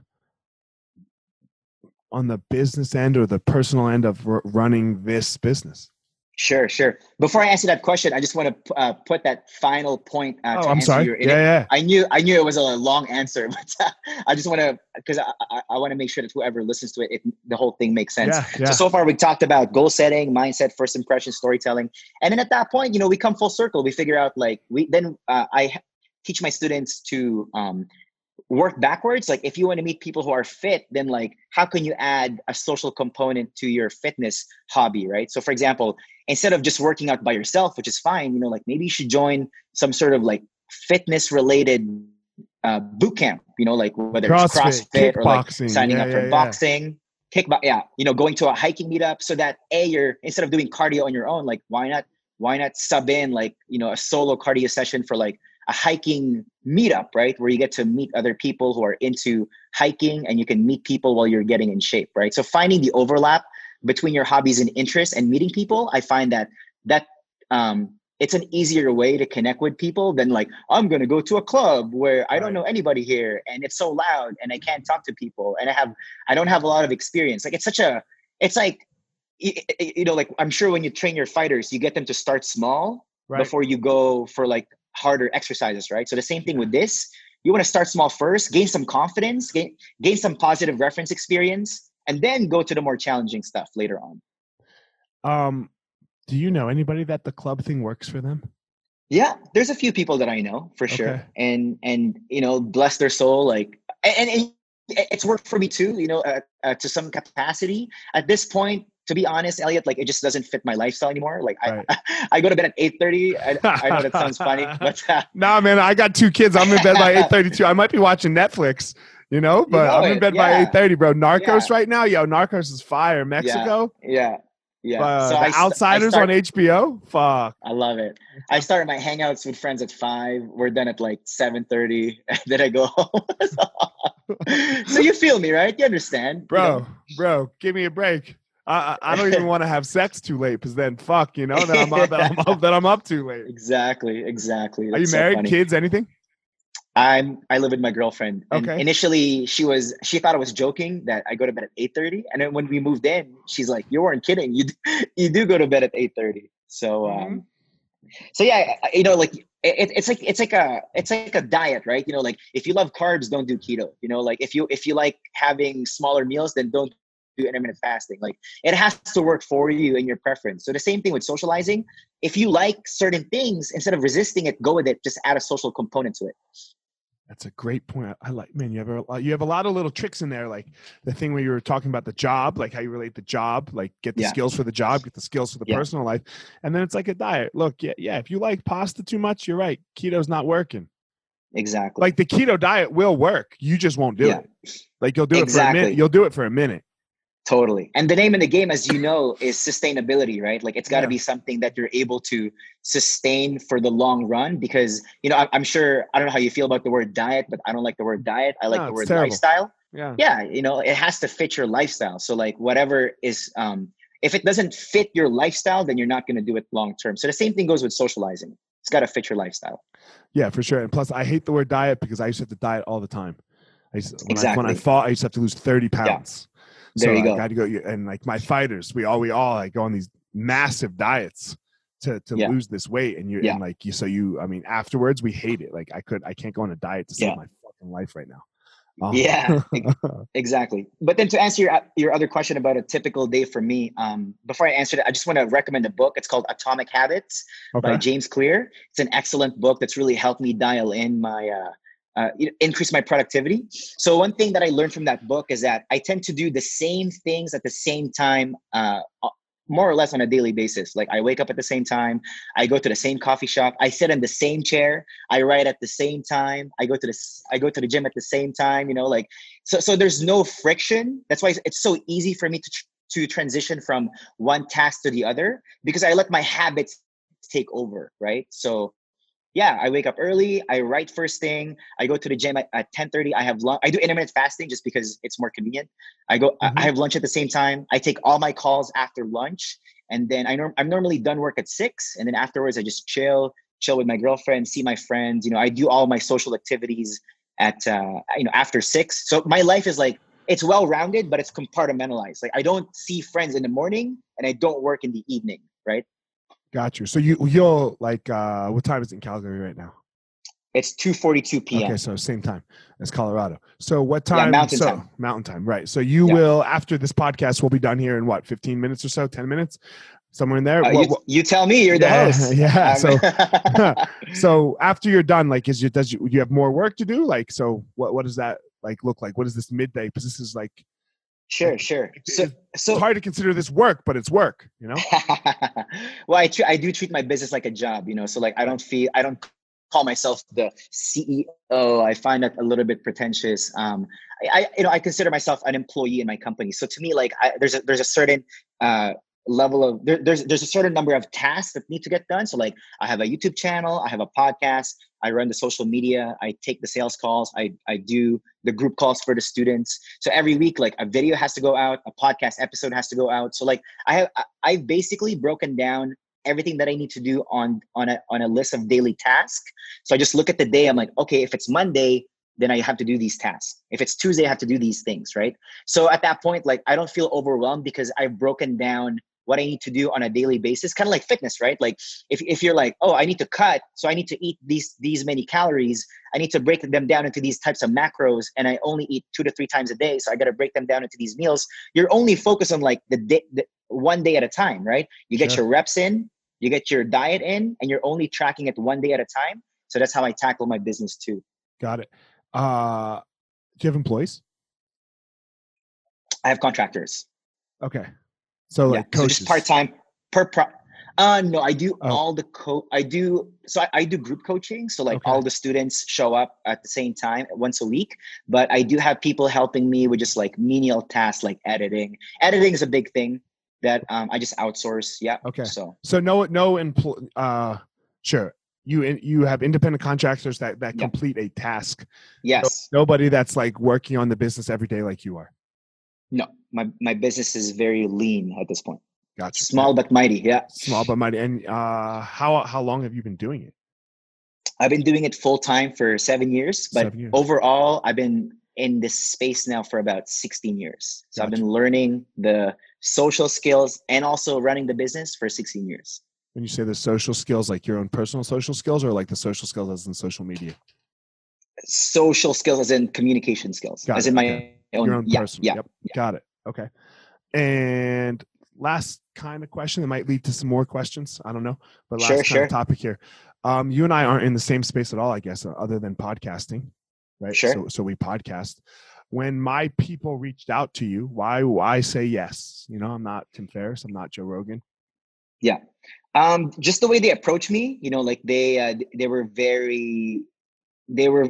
S1: on the business end or the personal end of running this business
S2: Sure, sure. Before I answer that question, I just want to uh, put that final point. Uh,
S1: oh, I'm sorry.
S2: Your,
S1: yeah, yeah.
S2: I knew, I knew it was a long answer, but uh, I just want to, because I, I, I want to make sure that whoever listens to it, it, the whole thing makes sense.
S1: Yeah, yeah.
S2: So so far we talked about goal setting, mindset, first impression, storytelling, and then at that point, you know, we come full circle. We figure out like we then uh, I teach my students to um, work backwards like if you want to meet people who are fit then like how can you add a social component to your fitness hobby right so for example instead of just working out by yourself which is fine you know like maybe you should join some sort of like fitness related uh, boot camp you know like whether
S1: CrossFit,
S2: it's crossfit or like signing
S1: Yeah,
S2: up
S1: yeah,
S2: for
S1: yeah.
S2: boxing kickbox yeah you know going to a hiking meetup so that a you're instead of doing cardio on your own like why not why not sub in like you know a solo cardio session for like a hiking meetup, right? Where you get to meet other people who are into hiking and you can meet people while you're getting in shape, right? So finding the overlap between your hobbies and interests and meeting people, I find that that um, it's an easier way to connect with people than like I'm gonna go to a club where I don't know anybody here and it's so loud and I can't talk to people and I have I don't have a lot of experience. Like it's such a it's like you know like I'm sure when you train your fighters, you get them to start small
S1: Right.
S2: before you go for like harder exercises, right? So the same thing with this. You want to start small first, gain some confidence, gain gain some positive reference experience, and then go to the more challenging stuff later on.
S1: Um, do you know anybody that the club thing works for them?
S2: Yeah, there's a few people that I know for sure, and and you know, bless their soul. Like, and, and it's worked for me too. You know, uh, uh, to some capacity. At this point, to be honest, Elliot, like it just doesn't fit my lifestyle anymore. Like,
S1: Right.
S2: I I go to bed at eight thirty. I, I know that sounds funny, but uh,
S1: Nah, man, I got two kids. I'm in bed by eight thirty-two. I might be watching Netflix, you know, but
S2: know
S1: I'm in
S2: it,
S1: bed by
S2: yeah.
S1: eight thirty, bro. Narcos
S2: Yeah.
S1: right now, yo, Narcos is fire. Mexico,
S2: yeah, yeah.
S1: uh,
S2: so st-
S1: Outsiders
S2: start-
S1: on HBO. Fuck.
S2: I love it. I started my hangouts with friends at five. We're done at like seven thirty. then I go home. so you feel me, right? You understand, you
S1: bro,
S2: know?
S1: bro, give me a break. I I don't even want to have sex too late because then fuck, you know, that I'm up, that I'm up, that I'm up too late.
S2: Exactly, exactly.
S1: Are you
S2: That's so
S1: married?
S2: funny.
S1: Kids? Anything?
S2: I'm. I live with my girlfriend. And
S1: Okay.
S2: Initially, she was. She thought I was joking that I go to bed at eight thirty, and then when we moved in, she's like, "You weren't kidding. You you do go to bed at eight 30. So
S1: Mhm.
S2: um, so yeah, you know, like it, it's like it's like a it's like a diet, right? You know, like if you love carbs, don't do keto. You know, like if you if you like having smaller meals, then don't do intermittent fasting. Like it has to work for you and your preference. So the same thing with socializing. If you like certain things, instead of resisting it, go with it. Just add a social component to it.
S1: That's a great point. I- like, man, you have a you have a lot of little tricks in there, like the thing where you were talking about the job, like how you relate the job, like get the
S2: Yeah.
S1: skills for the job, get the skills for the
S2: Yeah.
S1: personal life, and then it's like a diet. Look, yeah, yeah. If you like pasta too much, you're right. Keto's not working.
S2: Exactly.
S1: Like the keto diet will work. You just won't do
S2: Yeah.
S1: it. Like you'll do it for a minute. You'll do it for a minute.
S2: Totally. And the name of the game, as you know, is sustainability, right? Like it's got to
S1: Yeah.
S2: be something that you're able to sustain for the long run because, you know, I'm, sure, I don't know how you feel about the word diet, but I don't like the word diet. I like
S1: No,
S2: the word
S1: terrible.
S2: lifestyle.
S1: Yeah.
S2: Yeah. You know, it has to fit your lifestyle. So, like, whatever is, um, if it doesn't fit your lifestyle, then you're not going to do it long term. So, the same thing goes with socializing. It's got to fit your lifestyle.
S1: Yeah, for sure. And plus, I hate the word diet because I used to have to diet all the time. I used when, I, when I fought, I used to have to lose thirty pounds.
S2: There
S1: so
S2: you go.
S1: I got to go. And like my fighters, we all we all like go on these massive diets to to
S2: Yeah.
S1: lose this weight. And you
S2: Yeah.
S1: and like you, so you. I mean, afterwards we hate it. Like I could, I can't go on a diet to save
S2: Yeah.
S1: my fucking life right now. Um,
S2: Yeah, Exactly. But then to answer your your other question about a typical day for me, um, before I answer it, I just want to recommend a book. It's called Atomic Habits by. James Clear. It's an excellent book that's really helped me dial in my uh, uh, increase my productivity. So one thing that I learned from that book is that I tend to do the same things at the same time, uh, more or less on a daily basis. Like I wake up at the same time, I go to the same coffee shop, I sit in the same chair, I write at the same time, I go to the I go to the gym at the same time. You know, like so so there's no friction. That's why it's so easy for me to to transition from one task to the other because I let my habits take over, right? So yeah, I wake up early. I write first thing. I go to the gym at, at 10:30. I have lunch. I do intermittent fasting just because it's more convenient. I go. Mm-hmm. I have lunch at the same time. I take all my calls after lunch, and then I norm- I'm normally done work at six, and then afterwards I just chill, chill with my girlfriend, see my friends. You know, I do all my social activities at uh, you know after six. So my life is like it's well rounded, but it's compartmentalized. Like I don't see friends in the morning, and I don't work in the evening. Right.
S1: Got you. So you you'll like uh what time is it in Calgary right now?
S2: It's 2:42 p.m.
S1: Okay, so same time as Colorado. So what time?
S2: Yeah, mountain
S1: so,
S2: time.
S1: Mountain time, right? So you yeah. will after this podcast, we'll be done here in what 15 minutes or so, 10 minutes, somewhere in there.
S2: Uh,
S1: what,
S2: you,
S1: what,
S2: you, tell me. You're the
S1: yeah,
S2: host.
S1: Yeah. So so after you're done, like, is you does you you have more work to do? Like, so what what does that like look like? What is this midday? Because this is like
S2: Sure, sure. So,
S1: so it's hard to consider this work, but it's work, you know.
S2: well, I tr- I do treat my business like a job, you know. So like I don't feel I don't call myself the CEO. I find that a little bit pretentious. Um, I, I you know I consider myself an employee in my company. So to me, like I, there's a there's a certain uh, level of there, there's there's a certain number of tasks that need to get done so like i have a youtube channel i have a podcast i run the social media i take the sales calls i i do the group calls for the students so every week like a video has to go out a podcast episode has to go out so like i have i've basically broken down everything that i need to do on on a on a list of daily tasks so i just look at the day i'm like okay if it's monday then I have to do these tasks. If it's Tuesday, I have to do these things, right? So at that point, like I don't feel overwhelmed because I've broken down what I need to do on a daily basis, kind of like fitness, right? Like if, if you're like, oh, I need to cut, so I need to eat these these many calories. I need to break them down into these types of macros, and I only eat two to three times a day, so I got to break them down into these meals. You're only focused on like the, day, the one day at a time, right? You get sure. your reps in, you get your diet in, and you're only tracking it one day at a time. So that's how I tackle my business too.
S1: Got it. Uh, do you have employees?
S2: I have contractors.
S1: Okay. So like yeah, coaches.
S2: So part time per pro. Uh no, I do oh. all the co. I do so I, I do group coaching. So like okay. all the students show up at the same time once a week. But I do have people helping me with just like menial tasks like editing. Editing is a big thing that um, I just outsource. Yeah.
S1: Okay.
S2: So
S1: so no no empl- uh sure you you have independent contractors that that yeah. complete a task.
S2: Yes.
S1: No, nobody that's like working on the business every day like you are.
S2: No, my my business is very lean at this point.
S1: Gotcha.
S2: Small but mighty. Yeah.
S1: Small but mighty. And uh, how how long have you been doing it?
S2: I've been doing it full time for seven years, but seven years. overall, I've been in this space now for about 16 years. So gotcha. I've been learning the social skills and also running the business for 16 years.
S1: When you say the social skills, like your own personal social skills, or like the social skills as in social media?
S2: Social skills as in communication skills, Got as it. in my okay
S1: own, own yeah, personal. Yeah, yep. yeah. Got it. Okay. And last kind of question that might lead to some more questions. I don't know, but last
S2: sure,
S1: kind
S2: sure.
S1: of topic here. Um, you and I aren't in the same space at all, I guess, uh, other than podcasting, right?
S2: Sure.
S1: So, so we podcast. When my people reached out to you, why why say yes? You know, I'm not Tim Ferriss. I'm not Joe Rogan.
S2: Yeah, um, just the way they approach me. You know, like they uh, they were very they were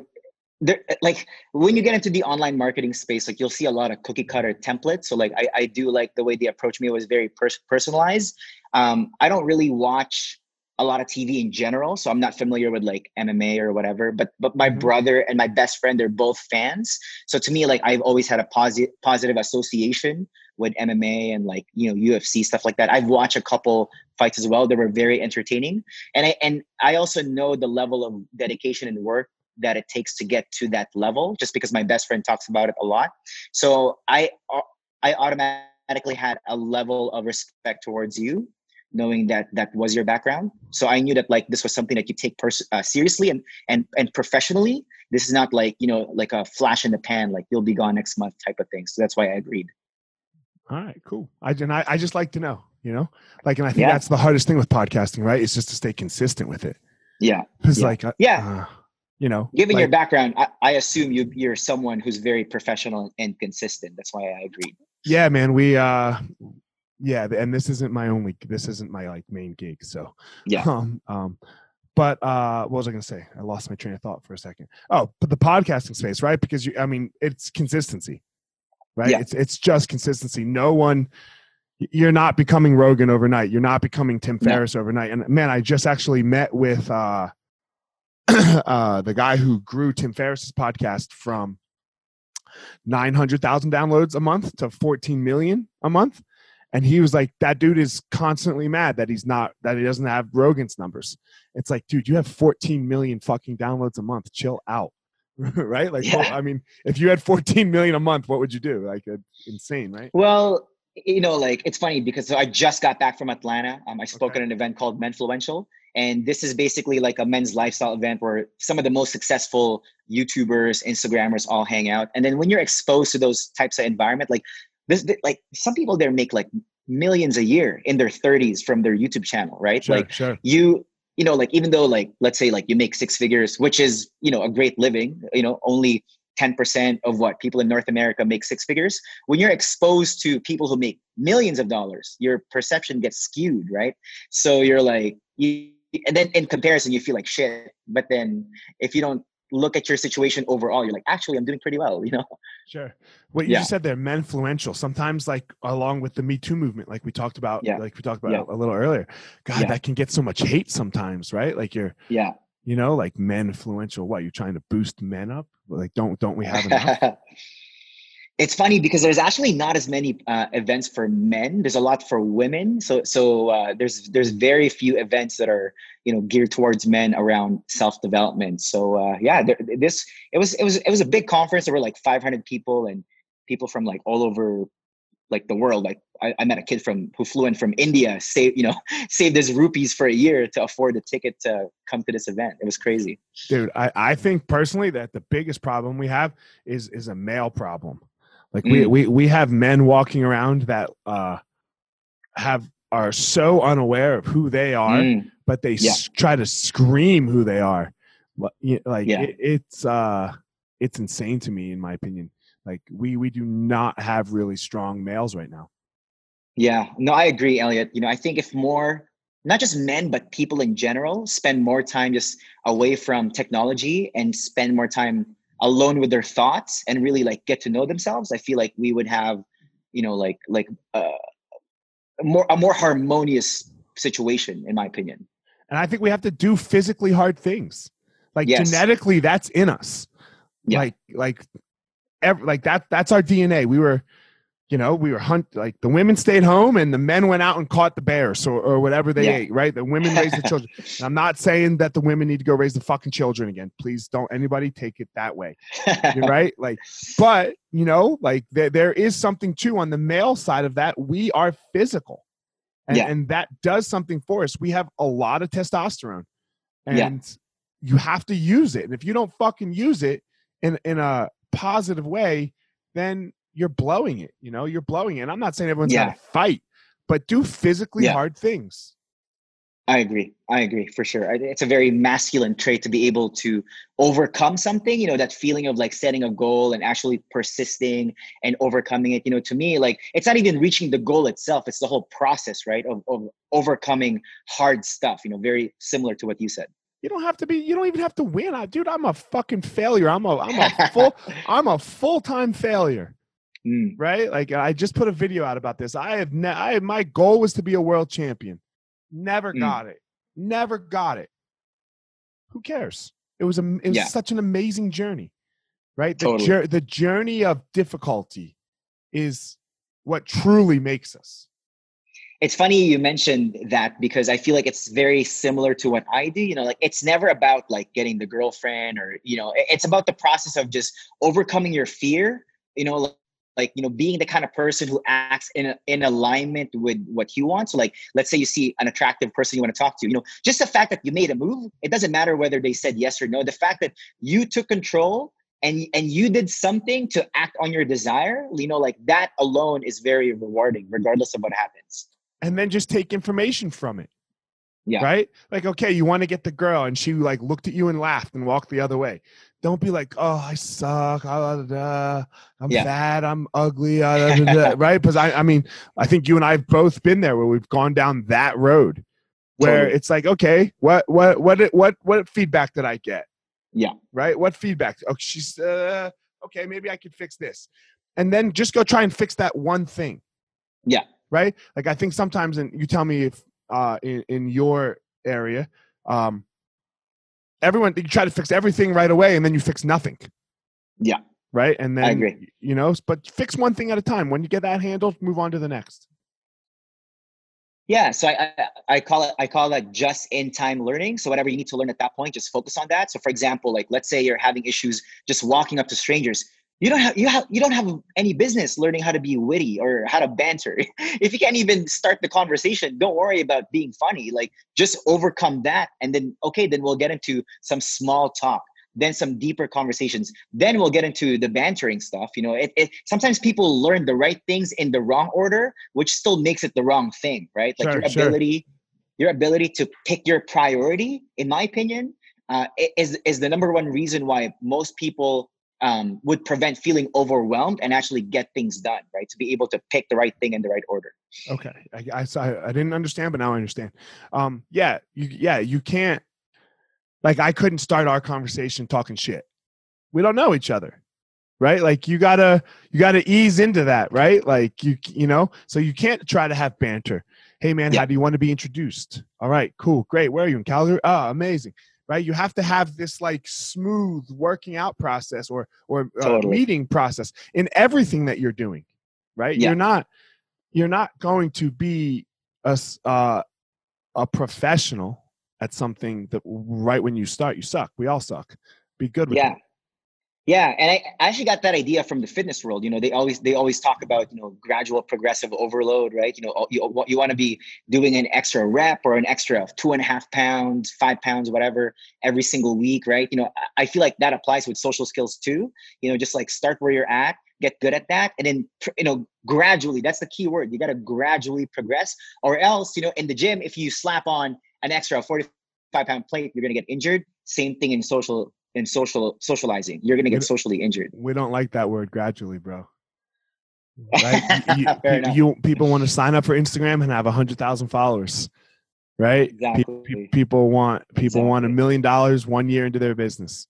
S2: there like when you get into the online marketing space like you'll see a lot of cookie cutter templates. So like i, I do like the way they approach me was very pers- personalized. Um, i don't really watch a lot of tv in general so i'm not familiar with like mma or whatever but but my mm-hmm. brother and my best friend they're both fans. So to me like i've always had a positive positive association with mma and like you know ufc stuff like that. I've watched a couple fights as well they were very entertaining. And i and i also know the level of dedication and work that it takes to get to that level just because my best friend talks about it a lot. So i i automatically had a level of respect towards you knowing that that was your background. So i knew that like this was something that you take pers- uh, seriously and and and professionally. This is not like you know like a flash in the pan like you'll be gone next month type of thing. So that's why i agreed.
S1: All right cool. I and i, I just like to know you know? Like and i think yeah. that's the hardest thing with podcasting right? It's just to stay consistent with it.
S2: Yeah.
S1: Because
S2: yeah.
S1: like uh,
S2: yeah.
S1: uh, you know
S2: given like, your background I, I, assume you you're someone who's very professional and consistent. That's why i agreed.
S1: Yeah man we uh yeah and this isn't my only this isn't my like main gig so
S2: yeah.
S1: um, um but uh what was i gonna say? I lost my train of thought for a second. Oh but the podcasting space right? Because you i mean it's consistency right? Yeah. it's it's just consistency. No one you're not becoming rogan overnight. You're not becoming tim ferriss no. overnight. And man i just actually met with uh uh, the guy who grew Tim Ferriss's podcast from 900,000 downloads a month to 14 million a month. And he was like, that dude is constantly mad that he's not, that he doesn't have Rogan's numbers. It's like, dude, you have 14 million fucking downloads a month. Chill out. right? Like,
S2: Yeah.
S1: well, I mean, if you had 14 million a month, what would you do? Like, uh, insane, right?
S2: Well, you know, like it's funny because I just got back from Atlanta. Um, I spoke
S1: Okay.
S2: at an event called Menfluential, and this is basically like a men's lifestyle event where some of the most successful YouTubers, Instagrammers all hang out. And then when you're exposed to those types of environment, like this, like some people there make like millions a year in their 30s from their YouTube channel, right?
S1: Sure,
S2: Like
S1: sure.
S2: you you know like even though like let's say like you make six figures which is you know a great living you know only 10% of what people in north america make six figures when you're exposed to people who make millions of dollars your perception gets skewed right so you're like you, and then in comparison you feel like shit but then if you don't look at your situation overall you're like actually i'm doing pretty well you know
S1: Sure. What you
S2: Yeah.
S1: just said there, Menfluential. Sometimes, like along with the Me Too movement, like we talked about,
S2: Yeah.
S1: like we talked about
S2: Yeah.
S1: a little earlier. God, that can get so much hate sometimes, right? Like you're,
S2: yeah
S1: you know, like Menfluential. What you're trying to boost men up? Like, don't don't we have enough?
S2: it's funny because there's actually not as many uh, events for men. There's a lot for women. So so uh, there's there's very few events that are you know geared towards men around self development. So uh, yeah, there, this it was it was it was a big conference. There were like 500 people and people from like all over like the world. Like I, I met a kid from who flew in from India, saved you know saved his rupees for a year to afford the ticket to come to this event. It was crazy.
S1: Dude, I, I think personally that the biggest problem we have is is a male problem. Like we,
S2: Mm.
S1: we we have men walking around that uh have are so unaware of who they are,
S2: Mm,
S1: but they
S2: Yeah.
S1: s- try to scream who they are. Li- Like
S2: Yeah.
S1: it, it's uh it's insane to me in my opinion. Like we we do not have really strong males right now.
S2: Yeah, no, I agree, Elliot. You know, I think if more, not just men, but people in general spend more time just away from technology and spend more time alone with their thoughts and really like get to know themselves, I feel like we would have, you know, like like uh, a more a more harmonious situation, in my opinion.
S1: And I think we have to do physically hard things. Like
S2: Yes.
S1: genetically that's in us.
S2: Yeah.
S1: Like like ev- like that that's our DNA. We were you know, we were hunt like the women stayed home and the men went out and caught the bears or, or whatever they
S2: Yeah.
S1: ate, right? The women raised the children. And I'm not saying that the women need to go raise the fucking children again. Please don't anybody take it that way. Right? Like, but you know, like there, there is something too on the male side of that. We are physical. And,
S2: Yeah.
S1: and that does something for us. We have a lot of testosterone. And
S2: Yeah.
S1: you have to use it. And if you don't fucking use it in, in a positive way, then you're blowing it. You know, you're blowing it. And I'm not saying everyone's
S2: Yeah.
S1: gotta fight, but do physically
S2: Yeah.
S1: hard things.
S2: I agree. I agree for sure. It's a very masculine trait to be able to overcome something, you know, that feeling of like setting a goal and actually persisting and overcoming it. You know, to me, like it's not even reaching the goal itself, it's the whole process, right? Of, of overcoming hard stuff, you know, very similar to what you said.
S1: You don't have to be, you don't even have to win. I, dude, I'm a fucking failure. I'm a I'm a full I'm a full-time failure.
S2: Mm,
S1: right? Like I just put a video out about this. I have ne- I my goal was to be a world champion. Never
S2: Mm.
S1: got it. Never got it. Who cares? It was a it was
S2: Yeah.
S1: such an amazing journey. Right? The
S2: Totally.
S1: the journey of difficulty is what truly makes us.
S2: it's funny you mentioned that because I feel like it's very similar to what I do. You know, like it's never about like getting the girlfriend or, you know, it's about the process of just overcoming your fear, you know, like, you know, being the kind of person who acts in in alignment with what you want. So like, let's say you see an attractive person you want to talk to, you know, just the fact that you made a move, it doesn't matter whether they said yes or no. The fact that you took control and and you did something to act on your desire, you know, like that alone is very rewarding, regardless of what happens.
S1: And then just take information from it.
S2: Yeah.
S1: Right? Like, okay, you want to get the girl, and she like looked at you and laughed and walked the other way. Don't be like, oh, I suck. ah, da, da, da. I'm
S2: Yeah.
S1: fat. I'm ugly. ah, da, da, da," right? Because I, I mean, I think you and I have both been there where we've gone down that road where
S2: Totally.
S1: it's like, okay, what, what, what, what, what feedback did I get?
S2: Yeah.
S1: Right? What feedback? Oh, she's, uh, okay, maybe I could fix this. And then just go try and fix that one thing.
S2: Yeah.
S1: Right? Like, I think sometimes, and you tell me if, uh, in, in your area, um, everyone you try to fix everything right away and then you fix nothing.
S2: Yeah.
S1: Right. And then
S2: I agree.
S1: you know, but fix one thing at a time. When you get that handled, move on to the next.
S2: Yeah, so I, I, I call it I call that just in time learning. So whatever you need to learn at that point, just focus on that. So for example, like let's say you're having issues just walking up to strangers, you don't have you have you don't have any business learning how to be witty or how to banter. if you can't even start the conversation, don't worry about being funny. Like just overcome that, and then okay, then we'll get into some small talk then some deeper conversations then we'll get into the bantering stuff you know it, it sometimes people learn the right things in the wrong order which still makes it the wrong thing right like
S1: Sure,
S2: your
S1: sure.
S2: ability your ability to pick your priority in my opinion uh, is is the number one reason why most people um, would prevent feeling overwhelmed and actually get things done right to be able to pick the right thing in the right order
S1: Okay. I, I, saw- I didn't understand, but now I understand. Um, yeah, you, yeah, you can't, like, I couldn't start our conversation talking shit. We don't know each other, right? Like, you gotta, you gotta ease into that, right? Like, you, you know, so you can't try to have banter. Hey, man,
S2: Yeah.
S1: how do you want to be introduced? All right, cool, great. Where are you in Calgary? Oh, amazing. Right, you have to have this like smooth working out process or or uh, meeting process in everything that you're doing, right?
S2: Yeah.
S1: You're not you're not going to be a uh, a professional at something that right when you start you suck. We all suck. Be good with
S2: yeah.
S1: it
S2: yeah and I, I actually got that idea from the fitness world you know they always they always talk about you know gradual progressive overload right? You know you, you want to be doing an extra rep or an extra two and a half pounds five pounds whatever every single week right? You know I- feel like that applies with social skills too. You know just like start where you're at get good at that and then you know gradually that's the key word you got to gradually progress or else you know in the gym if you slap on an extra 45 pound plate you're going to get injured. Same thing in social in social socializing. You're going to get socially injured.
S1: we don't like that word gradually bro. Right? You, you-
S2: Fair
S1: pe-
S2: enough.
S1: you- people want to sign up for instagram and have 100000 followers right?
S2: Exactly.
S1: people want people want a million dollars one year into their business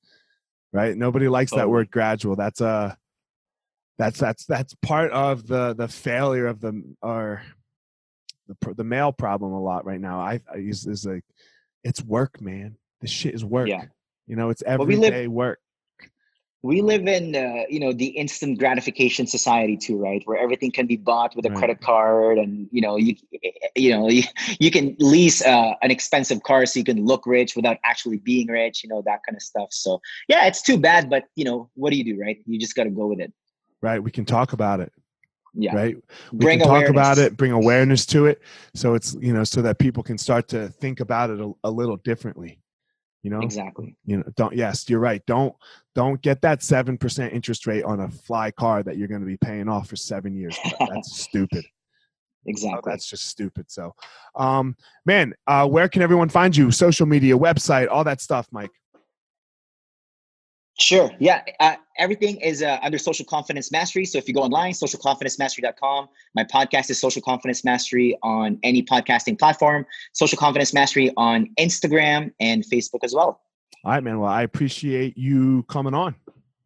S1: right? Nobody likes that word gradual. That's a that's that's that's part of the the failure of the or the the male problem a lot right now. I, is like it's work man. This shit is work.
S2: Yeah.
S1: You know it's
S2: Well, we
S1: everyday
S2: live-
S1: work.
S2: we live in uh, you know the instant gratification society too right? Where everything can be bought with a
S1: Right.
S2: credit card and you know you you know you, you can lease uh, an expensive car so you can look rich without actually being rich you know that kind of stuff. So yeah it's too bad but you know what do you do right? You just got to go with it.
S1: Right we can talk about it
S2: yeah.
S1: right? We
S2: bring
S1: can talk about
S2: awareness.
S1: it bring awareness to it so it's you know so that people can start to think about it a, a little differently you know?
S2: Exactly.
S1: You know don't yes you're right don't don't get that 7% interest rate on a fly car that you're going to be paying off for seven years that's stupid. Oh,
S2: exactly
S1: that's just stupid so um man uh where can everyone find you? Social media website all that stuff Myke
S2: Sure. Yeah. Uh, everything is uh, under Social Confidence Mastery. So if you go online, socialconfidencemastery.com. My podcast is Social Confidence Mastery on any podcasting platform. Social Confidence Mastery on Instagram and Facebook as well.
S1: all right man well i appreciate you coming on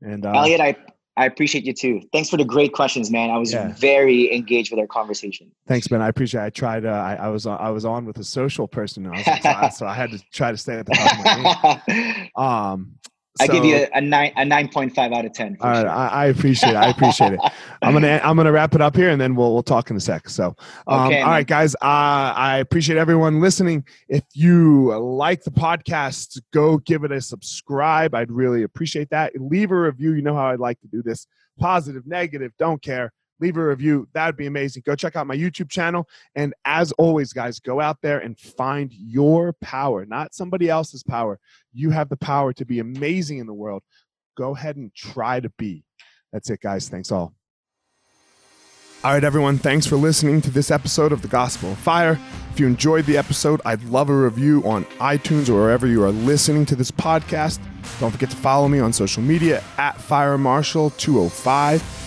S1: and uh
S2: Elliot, I I appreciate you too. Thanks for the great questions, man. I was
S1: Yeah.
S2: very engaged with our conversation.
S1: Thanks, man. I appreciate. It. I tried. Uh, I, I was. on I was on with a social person. I was, so, I, so I had to try to stay at the top of my game. Um,
S2: I give you a, a nine a nine point five out of ten.
S1: All right,
S2: sure.
S1: I, I appreciate it. I appreciate it. I'm gonna I'm gonna wrap it up here, and then we'll we'll talk in a sec. So, um,
S2: Okay,
S1: all
S2: man.
S1: right, guys. Uh, I appreciate everyone listening. If you like the podcast, go give it a subscribe. I'd really appreciate that. Leave a review. You know how I'd like to do this. Positive, negative, don't care. Leave a review. That'd be amazing. Go check out my YouTube channel. And as always, guys, go out there and find your power, not somebody else's power. You have the power to be amazing in the world. Go ahead and try to be. That's it, guys. Thanks all. All right, everyone. Thanks for listening to this episode of The Gospel of Fire. If you enjoyed the episode, I'd love a review on iTunes or wherever you are listening to this podcast. Don't forget to follow me on social media at FireMarshal205.